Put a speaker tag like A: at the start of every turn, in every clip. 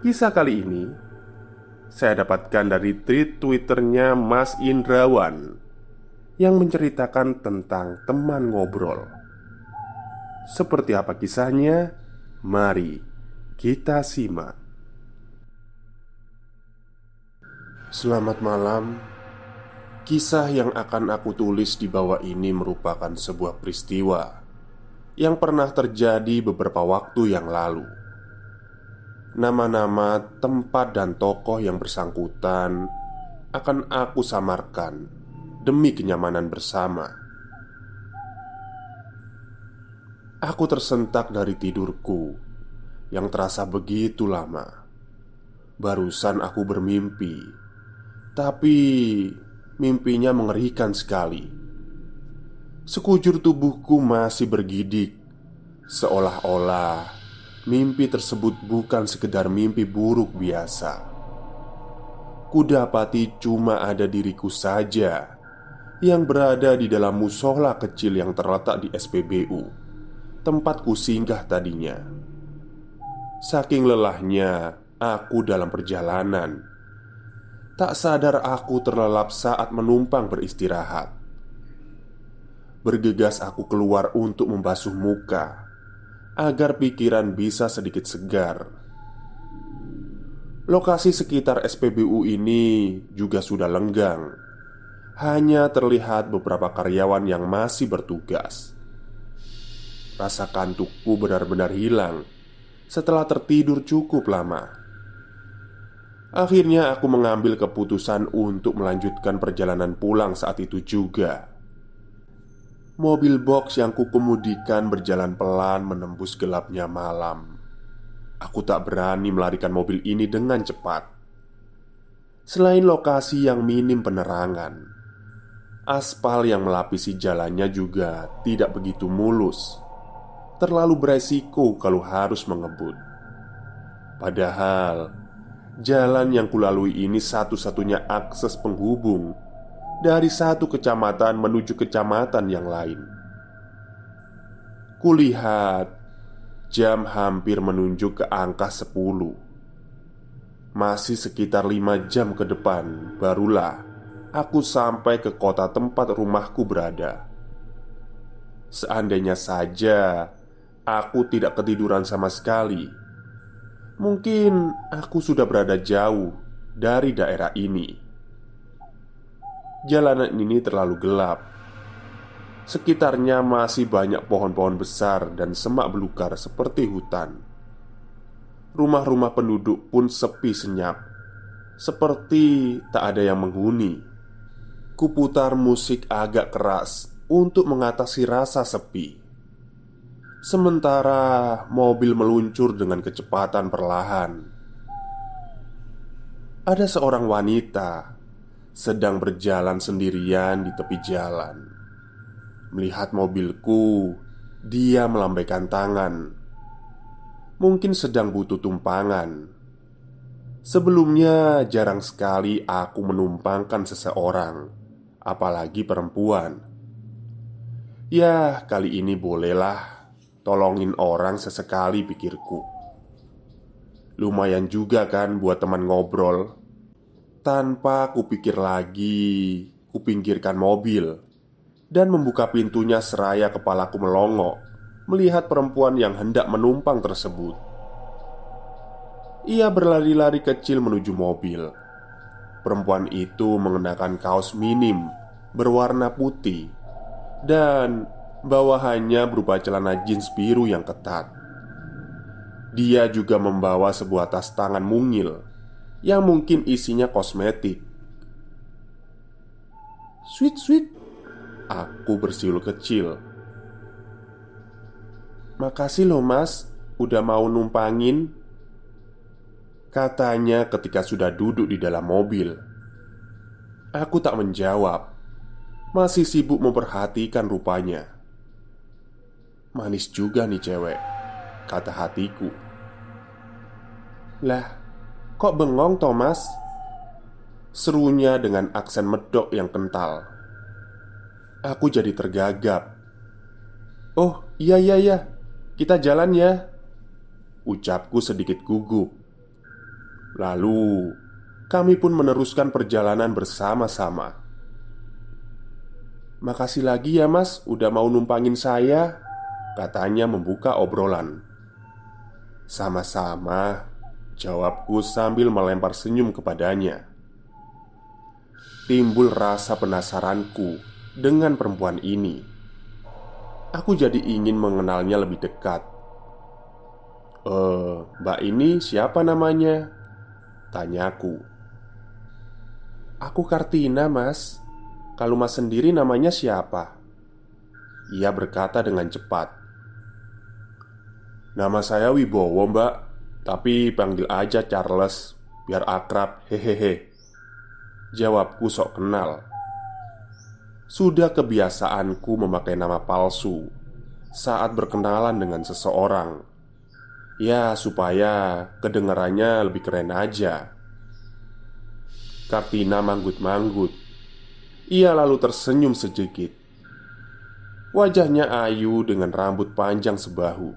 A: Kisah kali ini saya dapatkan dari tweet Twitternya Mas Indrawan yang menceritakan tentang teman ngobrol. Seperti apa kisahnya? Mari kita simak. Selamat malam. Kisah yang akan aku tulis di bawah ini merupakan sebuah peristiwa yang pernah terjadi beberapa waktu yang lalu Nama-nama, tempat, dan tokoh yang bersangkutan akan aku samarkan demi kenyamanan bersama. Aku tersentak dari tidurku yang terasa begitu lama. Barusan aku bermimpi, tapi mimpinya mengerikan sekali. Sekujur tubuhku masih bergidik, seolah-olah Mimpi tersebut bukan sekedar mimpi buruk biasa. Kudapati cuma ada diriku saja yang berada di dalam musola kecil yang terletak di SPBU, tempatku singgah tadinya. Saking lelahnya aku dalam perjalanan, tak sadar aku terlelap saat menumpang beristirahat. Bergegas aku keluar untuk membasuh muka agar pikiran bisa sedikit segar. Lokasi sekitar SPBU ini juga sudah lenggang. Hanya terlihat beberapa karyawan yang masih bertugas. Rasa kantukku benar-benar hilang setelah tertidur cukup lama. Akhirnya, aku mengambil keputusan untuk melanjutkan perjalanan pulang saat itu juga. Mobil box yang kukemudikan berjalan pelan menembus gelapnya malam. Aku tak berani melarikan mobil ini dengan cepat. Selain lokasi yang minim penerangan, aspal yang melapisi jalannya juga tidak begitu mulus. Terlalu beresiko kalau harus mengebut. Padahal jalan yang kulalui ini satu-satunya akses penghubung dari satu kecamatan menuju kecamatan yang lain. Kulihat jam hampir menunjuk ke angka 10 Masih sekitar lima jam ke depan Barulah aku sampai ke kota tempat rumahku berada. Seandainya saja aku tidak ketiduran sama sekali Mungkin aku sudah berada jauh dari daerah ini Jalanan ini terlalu gelap. Sekitarnya masih banyak pohon-pohon besar dan semak belukar seperti hutan. Rumah-rumah penduduk pun sepi senyap, seperti tak ada yang menghuni. Kuputar musik agak keras untuk mengatasi rasa sepi. Sementara mobil meluncur dengan kecepatan perlahan. Ada seorang wanita sedang berjalan sendirian di tepi jalan. Melihat mobilku, dia melambaikan tangan. Mungkin sedang butuh tumpangan. Sebelumnya jarang sekali aku menumpangkan seseorang, apalagi perempuan. Ya, kali ini bolehlah tolongin orang sesekali pikirku. Lumayan juga kan buat teman ngobrol. Tanpa kupikir lagi, kupinggirkan mobil dan membuka pintunya seraya kepalaku melongo melihat perempuan yang hendak menumpang tersebut. Ia berlari-lari kecil menuju mobil. Perempuan itu mengenakan kaos minim berwarna putih dan bawahannya berupa celana jeans biru yang ketat. Dia juga membawa sebuah tas tangan mungil yang mungkin isinya kosmetik. Sweet, sweet, aku bersiul kecil. Makasih loh, Mas, udah mau numpangin. Katanya ketika sudah duduk di dalam mobil Aku tak menjawab Masih sibuk memperhatikan rupanya Manis juga nih cewek Kata hatiku Lah, kok bengong Thomas? Serunya dengan aksen medok yang kental. Aku jadi tergagap. Oh iya iya iya. Kita jalan ya. Ucapku sedikit gugup. Lalu, kami pun meneruskan perjalanan bersama-sama. Makasih lagi ya, Mas, udah mau numpangin saya, katanya membuka obrolan. Sama-sama, jawabku sambil melempar senyum kepadanya. Timbul rasa penasaranku dengan perempuan ini. Aku jadi ingin mengenalnya lebih dekat. Eh, Mbak ini siapa namanya? Tanyaku Aku Kartina mas Kalau mas sendiri namanya siapa? Ia berkata dengan cepat Nama saya Wibowo mbak Tapi panggil aja Charles Biar akrab hehehe Jawabku sok kenal Sudah kebiasaanku memakai nama palsu Saat berkenalan dengan seseorang Ya, supaya kedengarannya lebih keren aja. Kartina manggut-manggut. Ia lalu tersenyum sedikit. Wajahnya ayu dengan rambut panjang sebahu.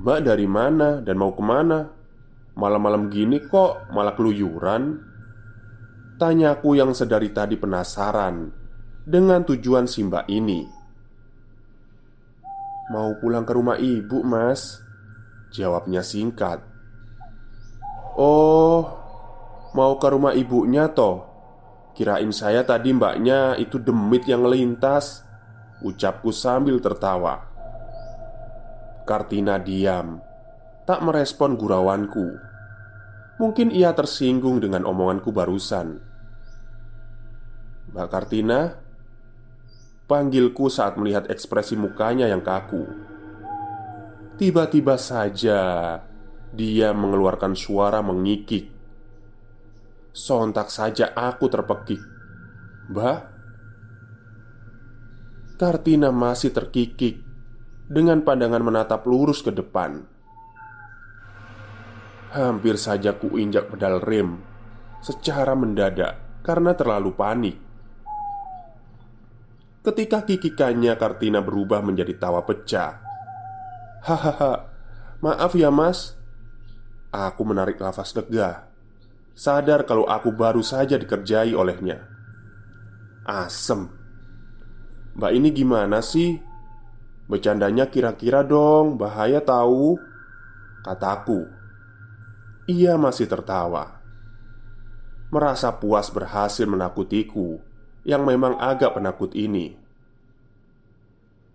A: Mbak dari mana dan mau ke mana? Malam-malam gini kok malah keluyuran? Tanyaku yang sedari tadi penasaran dengan tujuan si mbak ini. Mau pulang ke rumah ibu, mas Jawabnya singkat Oh, mau ke rumah ibunya toh Kirain saya tadi mbaknya itu demit yang melintas Ucapku sambil tertawa Kartina diam. Tak merespon gurauanku. Mungkin ia tersinggung dengan omonganku barusan. Mbak Kartina Panggilku saat melihat ekspresi mukanya yang kaku. Tiba-tiba saja Dia mengeluarkan suara mengikik. Sontak saja aku terpekik. Mbak? Kartina masih terkikik Dengan pandangan menatap lurus ke depan. Hampir saja ku injak pedal rem Secara mendadak Karena terlalu panik. Ketika kikikannya Kartina berubah menjadi tawa pecah. Hahaha Maaf ya mas. Aku menarik nafas lega. Sadar kalau aku baru saja dikerjai olehnya. Asem. Mbak ini gimana sih? Bercandanya kira-kira dong Bahaya tahu Kataku Ia masih tertawa Merasa puas berhasil menakutiku yang memang agak penakut ini.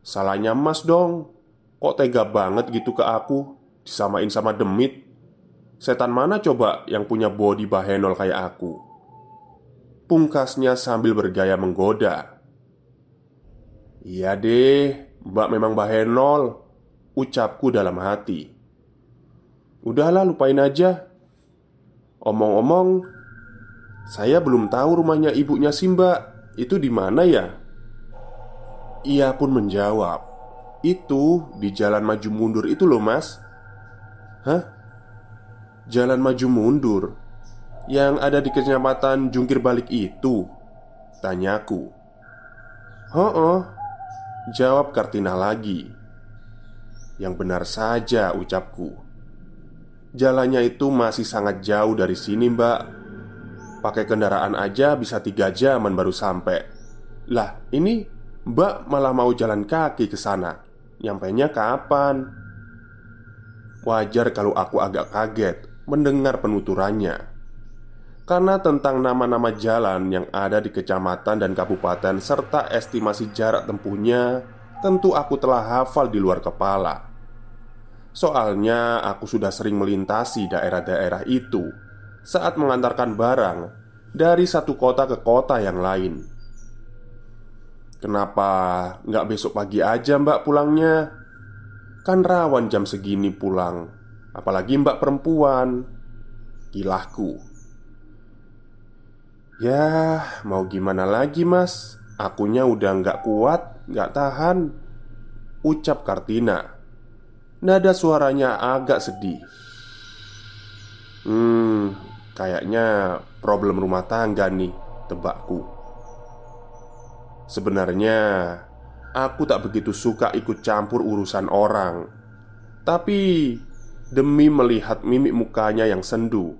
A: Salahnya Mas dong, kok tega banget gitu ke aku, disamain sama demit. Setan mana coba yang punya body bahenol kayak aku? Pungkasnya sambil bergaya menggoda. Iya deh, mbak memang bahenol, ucapku dalam hati. Udahlah, lupain aja. Omong-omong, saya belum tahu rumahnya ibunya Simba itu di mana ya? Ia pun menjawab Itu di jalan maju mundur itu loh mas Hah? Jalan maju mundur Yang ada di kecamatan Jungkir Balik itu Tanyaku Oh, oh Jawab Kartina lagi. Yang benar saja ucapku. Jalannya itu masih sangat jauh dari sini mbak. Pakai kendaraan aja bisa tiga jaman baru sampai. Lah ini mbak malah mau jalan kaki ke sana. Nyampainya kapan? Wajar kalau aku agak kaget mendengar penuturannya karena tentang nama-nama jalan yang ada di kecamatan dan kabupaten serta estimasi jarak tempuhnya tentu aku telah hafal di luar kepala. Soalnya aku sudah sering melintasi daerah-daerah itu saat mengantarkan barang dari satu kota ke kota yang lain. Kenapa nggak besok pagi aja mbak pulangnya? Kan rawan jam segini pulang Apalagi mbak perempuan Kilahku Ya, mau gimana lagi mas? Akunya udah nggak kuat, nggak tahan Ucap Kartina. Nada suaranya agak sedih. Hmm, kayaknya problem rumah tangga nih Tebakku. Sebenarnya Aku tak begitu suka ikut campur urusan orang. Tapi Demi melihat mimik mukanya yang sendu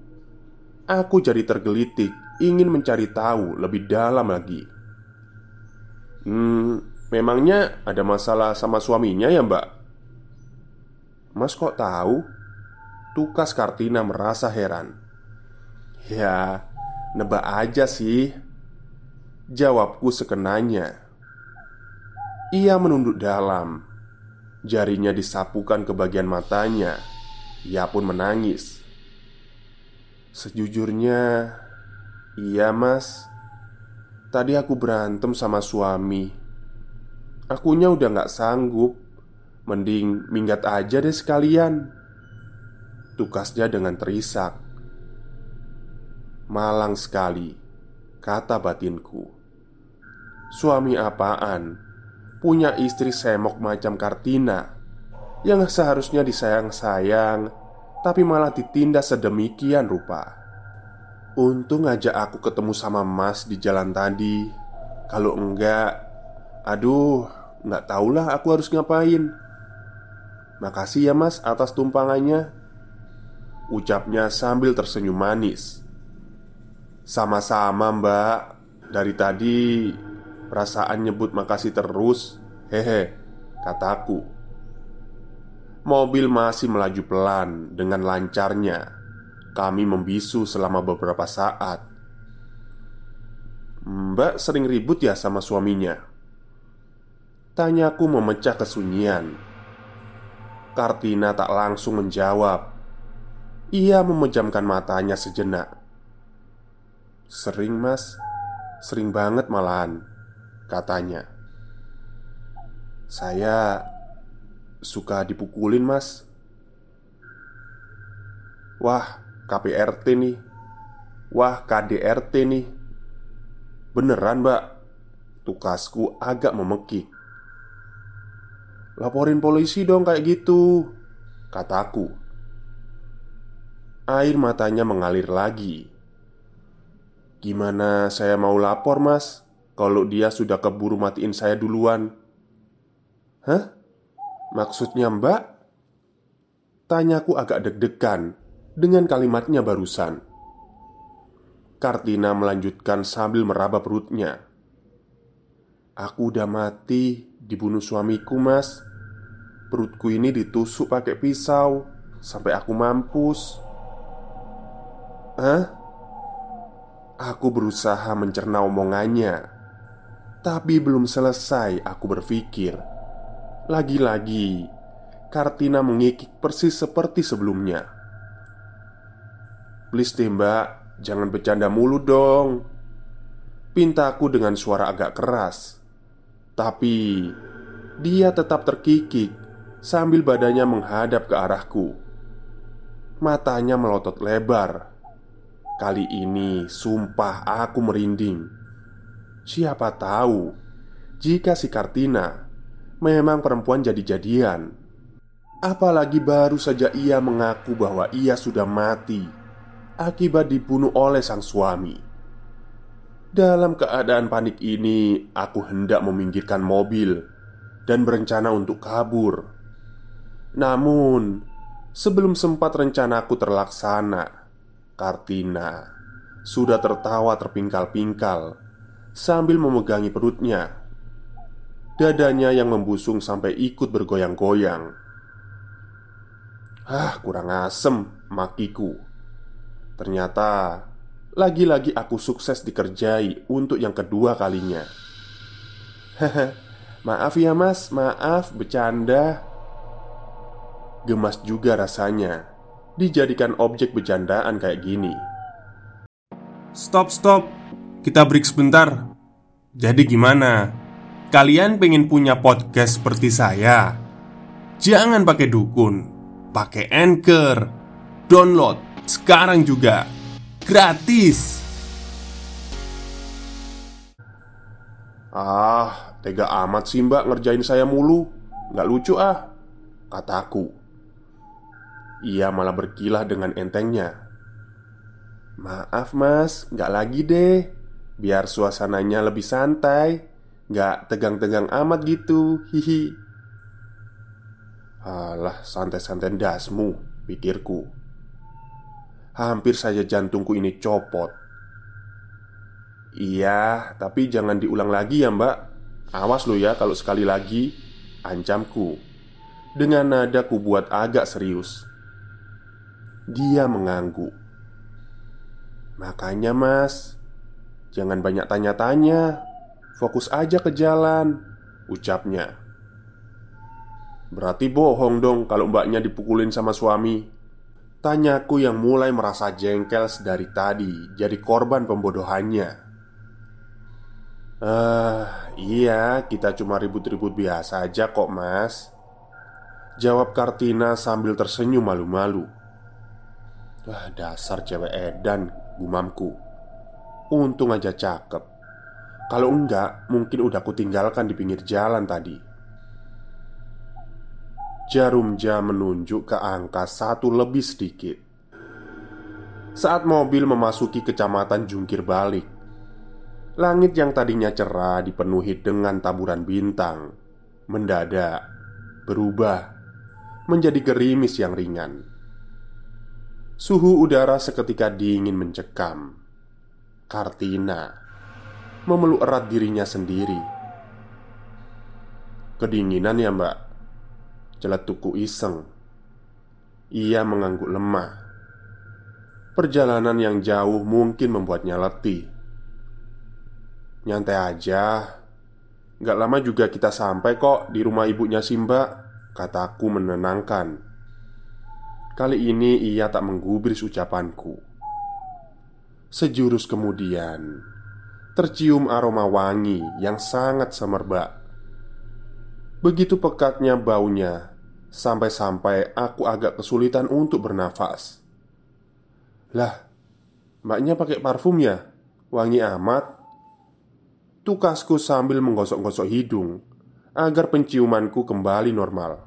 A: Aku jadi tergelitik ingin mencari tahu lebih dalam lagi. Hmm, memangnya ada masalah sama suaminya ya, Mbak? Mas kok tahu? Tukas Kartina merasa heran. Ya, nebak aja sih. Jawabku sekenanya. Ia menunduk dalam. Jarinya disapukan ke bagian matanya. Ia pun menangis. Sejujurnya, Iya mas. Tadi aku berantem sama suami. Akunya udah gak sanggup. Mending minggat aja deh sekalian. Tukasnya dengan terisak. Malang sekali Kata batinku. Suami apaan? Punya istri semok macam Kartina. Yang seharusnya disayang-sayang Tapi malah ditindas sedemikian rupa Untung ngajak aku ketemu sama Mas di jalan tadi. Kalau enggak, aduh, nggak tahulah aku harus ngapain. Makasih ya Mas atas tumpangannya. Ucapnya sambil tersenyum manis. Sama-sama Mbak. Dari tadi perasaan nyebut makasih terus. Hehe, kataku. Mobil masih melaju pelan dengan lancarnya kami membisu selama beberapa saat. Mbak sering ribut ya sama suaminya? Tanyaku memecah kesunyian. Kartina tak langsung menjawab. Ia memejamkan matanya sejenak. Sering, Mas. Sering banget malahan, katanya. Saya suka dipukulin, Mas. Wah, KPRT nih. Wah KDRT nih. Beneran mbak. Tukasku agak memekik. Laporin polisi dong kayak gitu Kataku Air matanya mengalir lagi. Gimana saya mau lapor mas? Kalau dia sudah keburu matiin saya duluan. Hah? Maksudnya mbak? Tanyaku agak deg-degan dengan kalimatnya barusan. Kartina melanjutkan sambil meraba perutnya. Aku udah mati dibunuh suamiku, Mas. Perutku ini ditusuk pakai pisau sampai aku mampus. Hah? Aku berusaha mencerna omongannya, tapi belum selesai aku berpikir. Lagi-lagi, Kartina mengikik persis seperti sebelumnya. Please deh mbak, jangan bercanda mulu dong. Pintaku dengan suara agak keras. Tapi Dia tetap terkikik Sambil badannya menghadap ke arahku. Matanya melotot lebar. Kali ini sumpah aku merinding. Siapa tahu jika si Kartina memang perempuan jadi-jadian. Apalagi baru saja ia mengaku bahwa ia sudah mati akibat dibunuh oleh sang suami. Dalam keadaan panik ini, aku hendak meminggirkan mobil dan berencana untuk kabur. Namun, sebelum sempat rencanaku terlaksana, Kartina sudah tertawa terpingkal-pingkal sambil memegangi perutnya. Dadanya yang membusung sampai ikut bergoyang-goyang. Ah, kurang asem, makiku. Ternyata lagi-lagi aku sukses dikerjai untuk yang kedua kalinya. Haha, maaf ya, Mas. Maaf, bercanda. Gemas juga rasanya dijadikan objek bercandaan kayak gini.
B: Stop, stop. Kita break sebentar. Jadi gimana? Kalian pengen punya podcast seperti saya? Jangan pakai dukun, pakai Anchor. Download sekarang juga. Gratis.
A: Ah, tega amat sih mbak ngerjain saya mulu. Nggak lucu ah Kataku Ia malah berkilah dengan entengnya. Maaf mas, nggak lagi deh. Biar suasananya lebih santai. Nggak tegang-tegang amat gitu Hihi. Alah, santai-santai dasmu Pikirku Hampir saja jantungku ini copot. Iya, tapi jangan diulang lagi ya mbak. Awas lo ya kalau sekali lagi Ancamku. Dengan nada ku buat agak serius. Dia mengangguk. Makanya mas Jangan banyak tanya-tanya. Fokus aja ke jalan Ucapnya. Berarti bohong dong kalau mbaknya dipukulin sama suami Tanyaku yang mulai merasa jengkel sedari tadi Jadi korban pembodohannya Eh, iya, kita cuma ribut-ribut biasa aja kok, Mas. Jawab Kartina sambil tersenyum malu-malu. Wah, dasar cewek edan, gumamku. Untung aja cakep. Kalau enggak, mungkin udah kutinggalkan di pinggir jalan tadi. Jarum jam menunjuk ke angka satu lebih sedikit. Saat mobil memasuki kecamatan Jungkir Balik, Langit yang tadinya cerah dipenuhi dengan taburan bintang Mendadak Berubah Menjadi gerimis yang ringan. Suhu udara seketika dingin mencekam. Kartina Memeluk erat dirinya sendiri. Kedinginan ya mbak Celetuku iseng. Ia mengangguk lemah. Perjalanan yang jauh mungkin membuatnya letih. Nyantai aja. Gak lama juga kita sampai kok di rumah ibunya Simba Kataku menenangkan. Kali ini ia tak menggubris ucapanku. Sejurus kemudian Tercium aroma wangi yang sangat semerbak Begitu pekatnya baunya Sampai-sampai aku agak kesulitan untuk bernafas. Lah, mbaknya pakai parfum ya? Wangi amat. Tukasku sambil menggosok-gosok hidung Agar penciumanku kembali normal.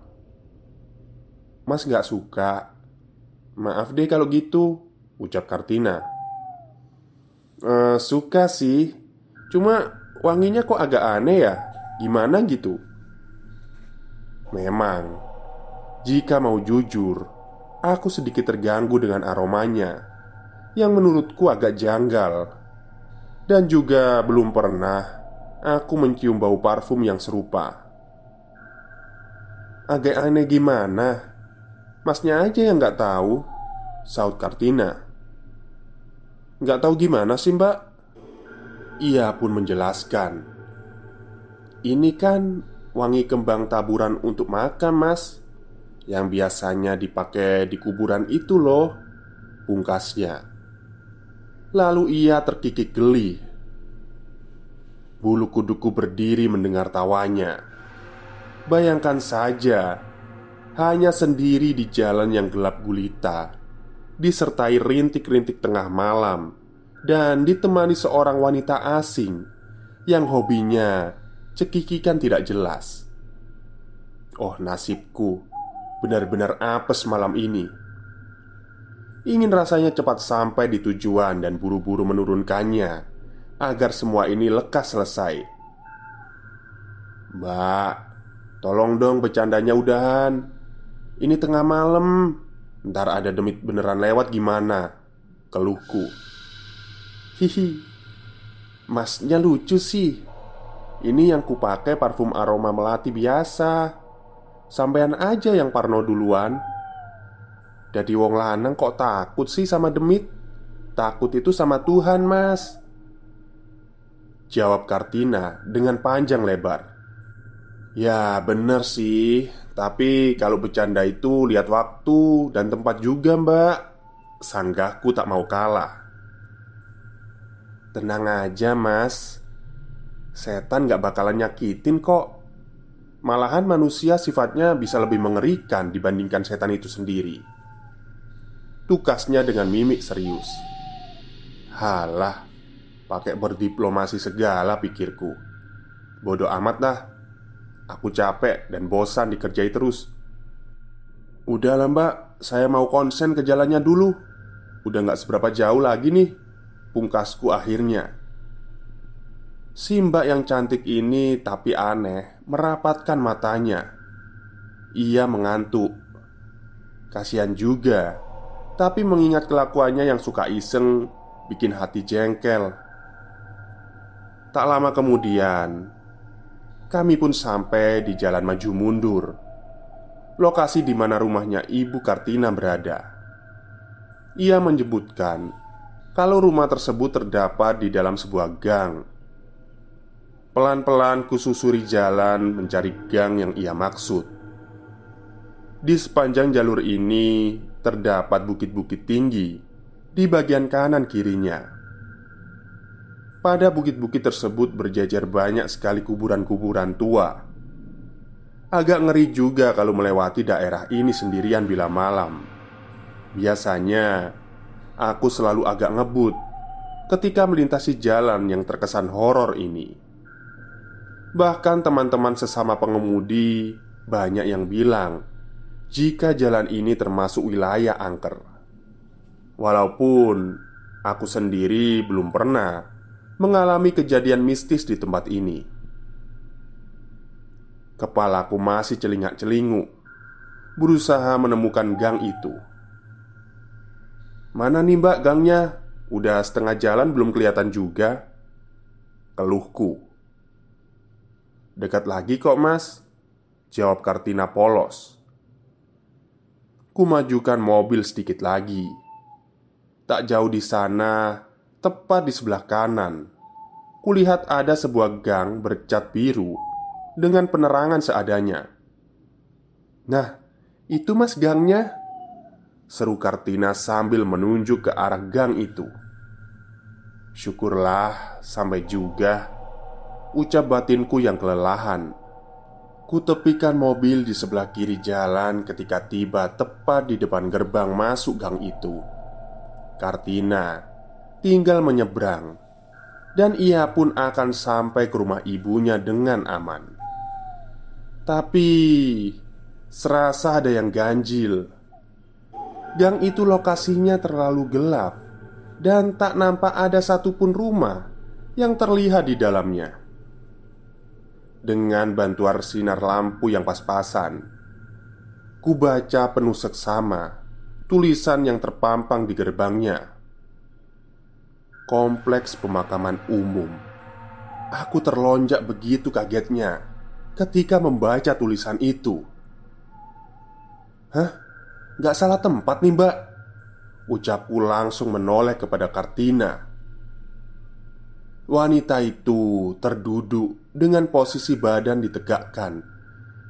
A: Mas gak suka. Maaf deh kalau gitu Ucap Kartina. E, Suka sih. Cuma wanginya kok agak aneh ya? Gimana gitu Memang Jika mau jujur Aku sedikit terganggu dengan aromanya Yang menurutku agak janggal dan juga belum pernah aku mencium bau parfum yang serupa. Agak aneh gimana? Masnya aja yang nggak tahu. Saud Kartina. Nggak tahu gimana sih mbak? Ia pun menjelaskan. Ini kan wangi kembang taburan untuk makan mas Yang biasanya dipakai di kuburan itu loh Pungkasnya Lalu ia terkikik geli. Bulu kuduku berdiri mendengar tawanya. Bayangkan saja, hanya sendiri di jalan yang gelap gulita, disertai rintik-rintik tengah malam, dan ditemani seorang wanita asing yang hobinya cekikikan tidak jelas. Oh, nasibku benar-benar apes malam ini. Ingin rasanya cepat sampai di tujuan dan buru-buru menurunkannya agar semua ini lekas selesai. Mbak, tolong dong bercandanya udahan. Ini tengah malam. Ntar ada demit beneran lewat gimana? Keluhku. Hihi. Masnya lucu sih. Ini yang kupakai parfum aroma melati biasa. Sampean aja yang parno duluan. Jadi wong lanang kok takut sih sama demit? Takut itu sama Tuhan, Mas. Jawab Kartina dengan panjang lebar. Ya, bener sih. Tapi kalau bercanda itu lihat waktu dan tempat juga, Mbak. Sanggahku tak mau kalah. Tenang aja, Mas. Setan gak bakalan nyakitin kok. Malahan manusia sifatnya bisa lebih mengerikan dibandingkan setan itu sendiri. Tukasnya dengan mimik serius. Halah Pakai berdiplomasi segala pikirku. Bodoh amat dah. Aku capek dan bosan dikerjai terus. Udah lah mbak. Saya mau konsen ke jalannya dulu. Udah gak seberapa jauh lagi nih Pungkasku akhirnya Si mbak yang cantik ini tapi aneh merapatkan matanya. Ia mengantuk. Kasihan juga Tapi mengingat kelakuannya yang suka iseng Bikin hati jengkel. Tak lama kemudian Kami pun sampai di jalan maju mundur Lokasi di mana rumahnya Ibu Kartina berada. Ia menyebutkan Kalau rumah tersebut terdapat di dalam sebuah gang Pelan-pelan kususuri jalan mencari gang yang ia maksud. Di sepanjang jalur ini terdapat bukit-bukit tinggi di bagian kanan kirinya. Pada bukit-bukit tersebut berjajar banyak sekali kuburan-kuburan tua. Agak ngeri juga kalau melewati daerah ini sendirian bila malam. Biasanya, aku selalu agak ngebut ketika melintasi jalan yang terkesan horor ini. Bahkan teman-teman sesama pengemudi banyak yang bilang jika jalan ini termasuk wilayah angker. Walaupun aku sendiri belum pernah mengalami kejadian mistis di tempat ini. Kepalaku masih celingak-celinguk Berusaha menemukan gang itu Mana nih mbak gangnya? Udah setengah jalan belum kelihatan juga Keluhku Dekat lagi kok mas. Jawab Kartina polos. Kumajukan mobil sedikit lagi. Tak jauh di sana Tepat di sebelah kanan Kulihat ada sebuah gang bercat biru Dengan penerangan seadanya. Nah, itu mas gangnya? Seru Kartina sambil menunjuk ke arah gang itu. Syukurlah sampai juga Ucap batinku yang kelelahan. Kutepikan mobil di sebelah kiri jalan ketika tiba tepat di depan gerbang masuk gang itu. Kartina tinggal menyeberang Dan ia pun akan sampai ke rumah ibunya dengan aman. Tapi Serasa ada yang ganjil. Gang itu lokasinya terlalu gelap Dan tak nampak ada satupun rumah Yang terlihat di dalamnya dengan bantuan sinar lampu yang pas-pasan. Ku baca penuh seksama Tulisan yang terpampang di gerbangnya. Kompleks pemakaman umum. Aku terlonjak begitu kagetnya Ketika membaca tulisan itu. Hah? Gak salah tempat nih mbak Ucapku langsung menoleh kepada Kartina Wanita itu terduduk dengan posisi badan ditegakkan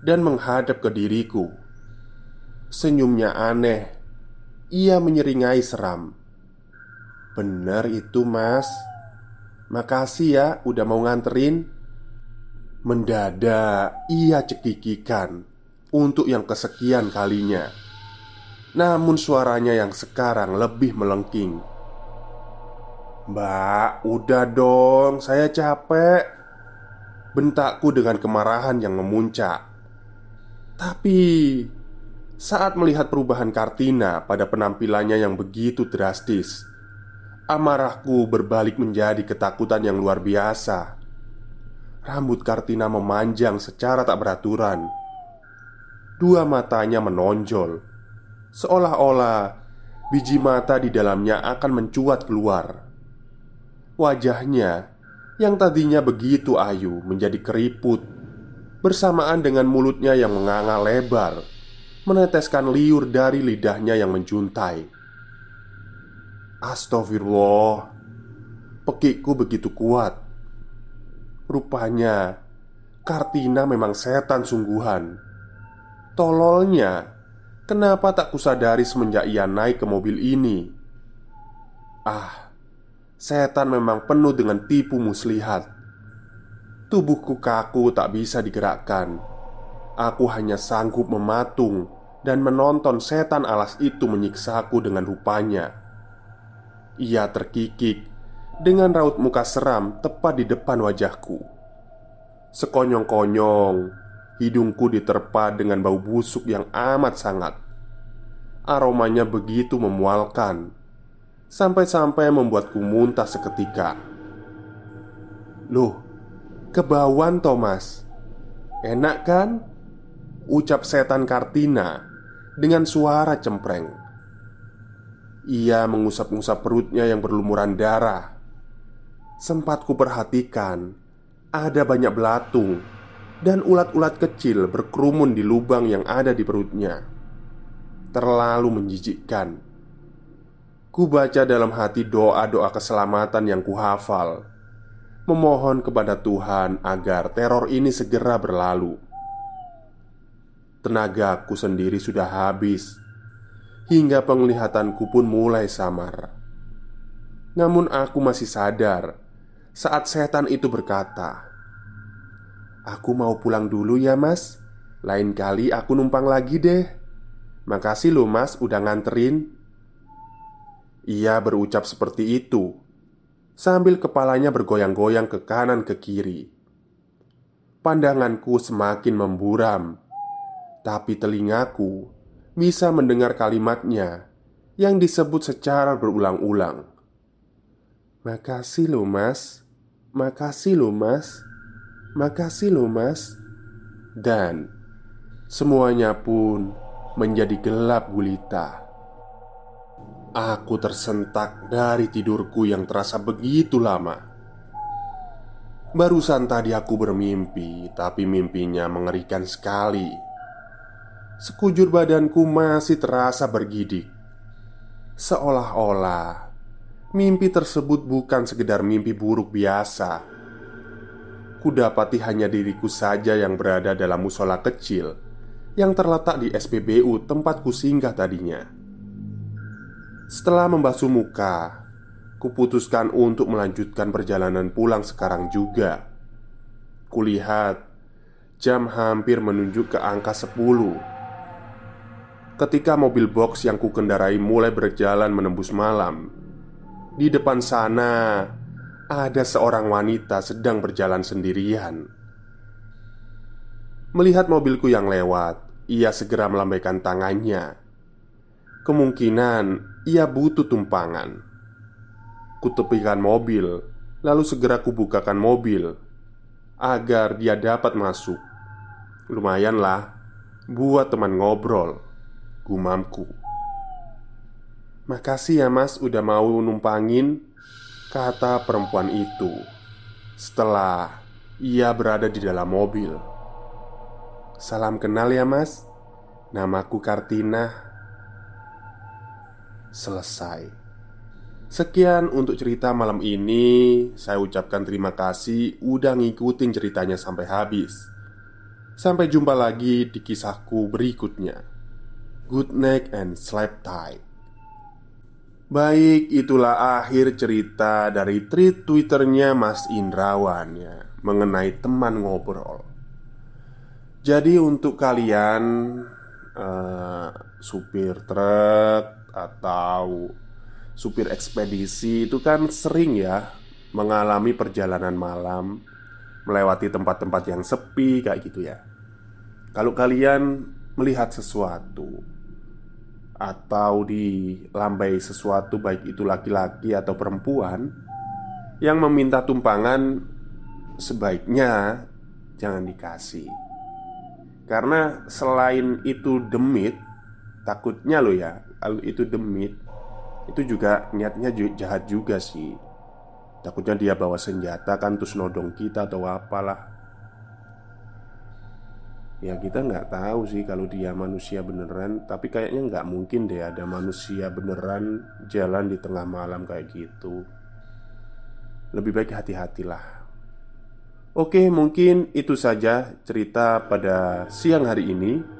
A: dan menghadap ke diriku. Senyumnya aneh. Ia menyeringai seram. "Benar itu, Mas. Makasih ya udah mau nganterin." Mendadak ia cekikikan untuk yang kesekian kalinya. Namun suaranya yang sekarang lebih melengking Mbak, udah dong, saya capek. Bentakku dengan kemarahan yang memuncak. Tapi Saat melihat perubahan Kartina pada penampilannya yang begitu drastis Amarahku berbalik menjadi ketakutan yang luar biasa. Rambut Kartina memanjang secara tak beraturan. Dua matanya menonjol. Seolah-olah biji mata di dalamnya akan mencuat keluar Wajahnya yang tadinya begitu ayu menjadi keriput Bersamaan dengan mulutnya yang menganga lebar Meneteskan liur dari lidahnya yang menjuntai. Astagfirullah Pekikku begitu kuat. Rupanya Kartina memang setan sungguhan. Tololnya Kenapa tak kusadari semenjak ia naik ke mobil ini? Ah Setan memang penuh dengan tipu muslihat. Tubuhku kaku tak bisa digerakkan. Aku hanya sanggup mematung Dan menonton setan alas itu menyiksaku dengan rupanya. Ia terkikik Dengan raut muka seram tepat di depan wajahku. Sekonyong-konyong Hidungku diterpa dengan bau busuk yang amat sangat. Aromanya begitu memualkan Sampai-sampai membuatku muntah seketika. Loh, kebauan Thomas. Enak kan? Ucap setan Kartina Dengan suara cempreng. Ia mengusap-ngusap perutnya yang berlumuran darah. Sempat ku perhatikan Ada banyak belatung Dan ulat-ulat kecil berkerumun di lubang yang ada di perutnya. Terlalu menjijikkan Ku baca dalam hati doa-doa keselamatan yang kuhafal Memohon kepada Tuhan agar teror ini segera berlalu. Tenagaku sendiri sudah habis Hingga penglihatanku pun mulai samar. Namun aku masih sadar Saat setan itu berkata Aku mau pulang dulu ya mas. Lain kali aku numpang lagi deh. Makasih loh mas udah nganterin ia berucap seperti itu sambil kepalanya bergoyang-goyang ke kanan ke kiri. Pandanganku semakin memburam, tapi telingaku bisa mendengar kalimatnya yang disebut secara berulang-ulang. "Makasih lo, Mas. Makasih lo, Mas. Makasih lo, Mas." Dan semuanya pun menjadi gelap gulita. Aku tersentak dari tidurku yang terasa begitu lama. Barusan tadi aku bermimpi, tapi mimpinya mengerikan sekali. Sekujur badanku masih terasa bergidik, seolah-olah mimpi tersebut bukan sekedar mimpi buruk biasa. Kudapati hanya diriku saja yang berada dalam musola kecil yang terletak di SPBU tempatku singgah tadinya. Setelah membasuh muka, kuputuskan untuk melanjutkan perjalanan pulang sekarang juga. Kulihat jam hampir menunjuk ke angka 10 Ketika mobil box yang kukendarai mulai berjalan menembus malam Di depan sana Ada seorang wanita sedang berjalan sendirian. Melihat mobilku yang lewat Ia segera melambaikan tangannya. Kemungkinan ia butuh tumpangan. Kutepikan mobil, lalu segera kubukakan mobil agar dia dapat masuk. Lumayanlah buat teman ngobrol, gumamku. Makasih ya mas udah mau numpangin Kata perempuan itu Setelah ia berada di dalam mobil Salam kenal ya mas Namaku Kartina selesai. Sekian untuk cerita malam ini. Saya ucapkan terima kasih udah ngikutin ceritanya sampai habis. Sampai jumpa lagi di kisahku berikutnya. Good night and sleep tight. Baik, itulah akhir cerita dari tweet twitternya Mas Indrawan ya Mengenai teman ngobrol Jadi untuk kalian uh, Supir truk atau supir ekspedisi itu kan sering ya mengalami perjalanan malam melewati tempat-tempat yang sepi kayak gitu ya. Kalau kalian melihat sesuatu atau dilambai sesuatu baik itu laki-laki atau perempuan yang meminta tumpangan sebaiknya jangan dikasih. Karena selain itu demit, takutnya lo ya, kalau itu demit itu juga niatnya jahat juga sih. Takutnya dia bawa senjata kan terus nodong kita atau apalah. Ya kita nggak tahu sih kalau dia manusia beneran Tapi kayaknya nggak mungkin deh ada manusia beneran jalan di tengah malam kayak gitu. Lebih baik hati-hatilah. Oke mungkin itu saja cerita pada siang hari ini